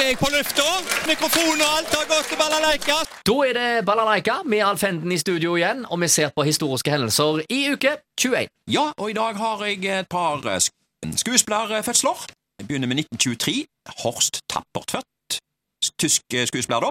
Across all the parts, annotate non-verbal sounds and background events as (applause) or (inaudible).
er jeg på lufta. Mikrofon og alt har gått til balalaika. Da er det Balalaika med Alf Henden i studio igjen, og vi ser på historiske hendelser i uke 21. Ja, og i dag har jeg et par eh, skuespillerfødsler. Jeg begynner med 1923. Horst Tappert født. Tysk eh, skuespiller, da.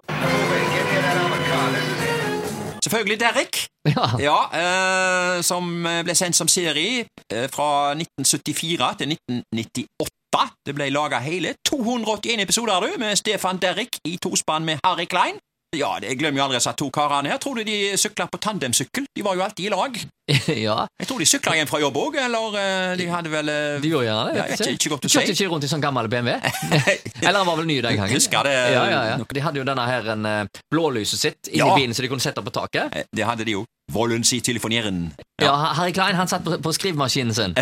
Selvfølgelig Derek. Ja. Ja, eh, som eh, ble sendt som serie eh, fra 1974 til 1998. Det ble laga hele 281 episoder du, med Stefan Derrick i tospann med Harry Klein. Ja, det, glemmer jo aldri disse to karene her. Tror du de sykla på tandemsykkel? De var jo alltid i lag. (laughs) ja, Jeg tror de sykla hjem fra jobb òg, eller eh, de hadde vel eh, de gjorde gjerne det. Ja, ikke, ikke godt å Kjørte si. ikke rundt i sånn gammel BMW? (laughs) (laughs) Eller han var vel ny den gangen? Husker det. Ja, ja, ja. De hadde jo denne her en, eh, blålyset sitt inni Ja. bilen, så de kunne sette på taket. Det hadde de jo. Volden si telefonieren. Ja, Harry Klein han satt på, på skrivemaskinen sin.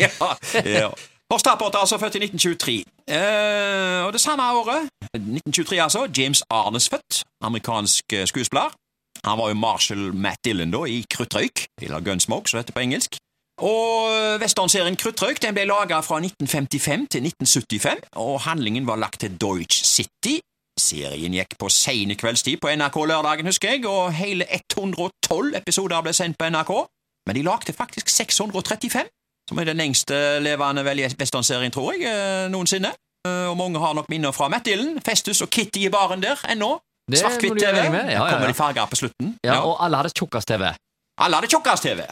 ja, ja. Horst Tappert er altså født i 1923. Eh, og det samme året, 1923 altså, James Arnes født, amerikansk eh, skuespiller. Han var jo Marshall Matt Dillon da, i Kruttrøyk, eller Gunsmoke, som det heter på engelsk. Og eh, westernserien Kruttrøyk den ble laga fra 1955 til 1975, og handlingen var lagt til Deutsch City. Serien gikk på sene kveldstid på NRK lørdagen, husker jeg, og hele 112 episoder ble sendt på NRK. Men de lagde faktisk 635 som er den lengste levende westernserien, tror jeg, eh, noensinne. Eh, Og mange har nok minner fra Matt-Dillen, Festus og Kitty i baren der ennå. Svart-hvitt TV. Ja, Der ja, kommer de farger på slutten. Ja, Og alle hadde tjukkast-TV. Alle hadde tjukkast-TV.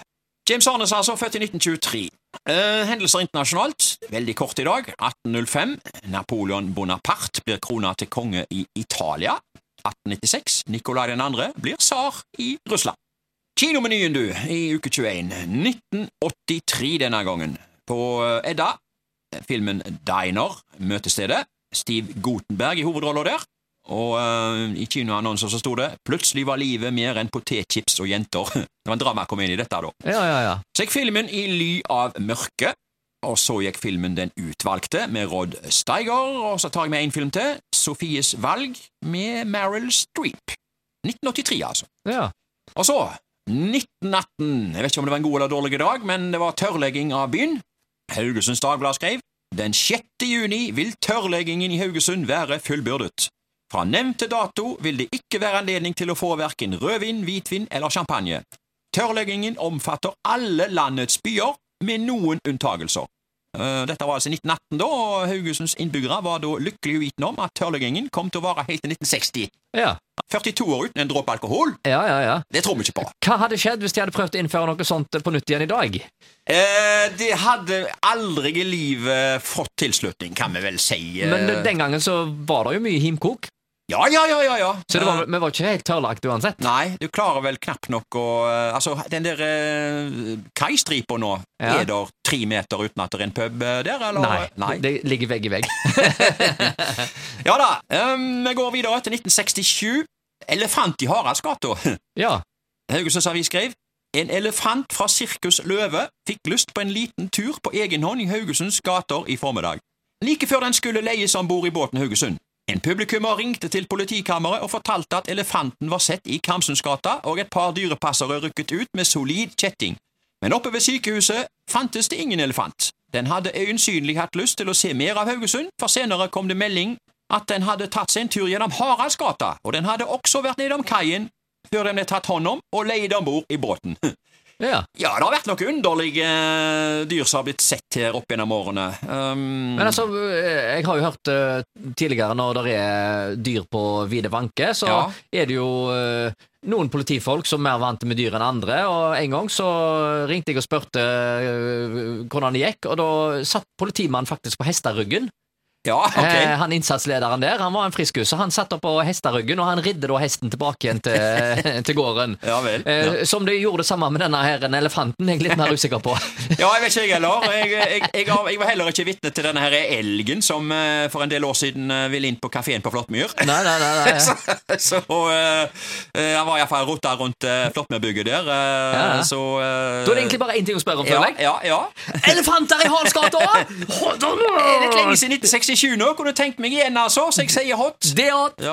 James Arnes altså, født i 1923. Uh, hendelser internasjonalt, veldig kort i dag. 1805. Napoleon Bonaparte blir krona til konge i Italia. 1896. Nikolai 2. blir tsar i Russland. Kinomenyen, du, i uke 21. 1983 denne gangen. På eh, Edda. Filmen Diner, møtestedet. Steve Gutenberg i hovedrolla der. Og uh, i kinoannonser så sto det 'Plutselig var livet mer enn potetchips og jenter'. (laughs) Det var en dramakomedie, dette, da. Ja, ja, ja. Så gikk filmen i ly av mørket, og så gikk filmen Den utvalgte med Rod Steiger, og så tar jeg med én film til, Sofies valg med Meryl Streep. 1983, altså. ja. Og så, 1918. Jeg vet ikke om det var en god eller dårlig dag, men det var tørrlegging av byen. Haugesunds Dagblad skrev den 6. juni vil tørrleggingen i Haugesund være fullbyrdet. Fra nevnte dato vil det ikke være anledning til å få verken rødvin, hvitvin eller champagne. Tørrleggingen omfatter alle landets byer, med noen unntagelser. Eh, Dette var altså 1918, da, og Haugesunds innbyggere var da lykkelig uvitende om at tørrleggingen kom til å vare helt til 1960. ja. 42 år uten en dråpe alkohol, Ja, ja, ja. det tror vi ikke på. Hva hadde skjedd hvis de hadde prøvd å innføre noe sånt på nytt igjen i dag? Eh, de hadde aldri i livet fått tilslutning, kan vi vel si. Eh, Men den gangen så var det jo mye himkok, Ja, ja, ja, ja. ja. så det var, Eh, vi var ikke helt tørrlagt uansett. Nei, du klarer vel knapt nok å eh, Altså, den der uh, kaistripa nå, Ja. er der tre meter uten at det er en pub eh, der, eller? Nei, det ligger vegg i vegg. (laughs) Ja da. Um, vi går videre til 1967. Elefant i Haraldsgata. (laughs) Ja. Haugesunds Avis skrev en elefant fra Sirkus Løve fikk lyst på en liten tur på egen hånd i Haugesunds gater i formiddag. Like før den skulle leies om bord i båten Haugesund. En publikummer ringte til politikammeret og fortalte at elefanten var sett i Kamsundsgata, og et par dyrepassere rykket ut med solid kjetting. Men oppe ved sykehuset fantes det ingen elefant. Den hadde øyensynlig hatt lyst til å se mer av Haugesund, for senere kom det melding at den hadde tatt seg en tur gjennom Haraldsgata, og den hadde også vært nedom kaien før den ble tatt hånd om og leid om bord i båten. (laughs) ja. Ja, det har vært noen underlige eh, dyr som har blitt sett her opp gjennom årene. Um, Men altså, jeg har jo hørt uh, tidligere når det er dyr på vide vanke, så Ja. er det jo uh, noen politifolk som er mer vant med dyr enn andre, og en gang så ringte jeg og spurte uh, hvordan det gikk, og da satt politimannen faktisk på hesteryggen. Ja, okay. Eh, han innsatslederen der, han var en friskus, så han satt opp på hesteryggen, og han ridde da hesten tilbake igjen til, (laughs) til gården. Ja vel. Eh, Som de gjorde det samme med denne her en elefanten, jeg er litt mer usikker på. (laughs) ja, jeg vet ikke jeg heller. Jeg, jeg, jeg, jeg var heller ikke vitne til denne her elgen som eh, for en del år siden eh, ville inn på kafeen på Flåttmyr. Nei, nei, nei. nei. (laughs) så så uh, eh, han var iallfall rota rundt uh, Flåttmyrbygget der. uh, Ja. Så uh, Da er det egentlig bare én ting å spørre om, ja, føler jeg. ja, ja. Elefanter i Halsgata! Det er litt lenge siden 1967 nå. Kunne tenkt meg igjen, altså. Så jeg sier hot. Det er Ja.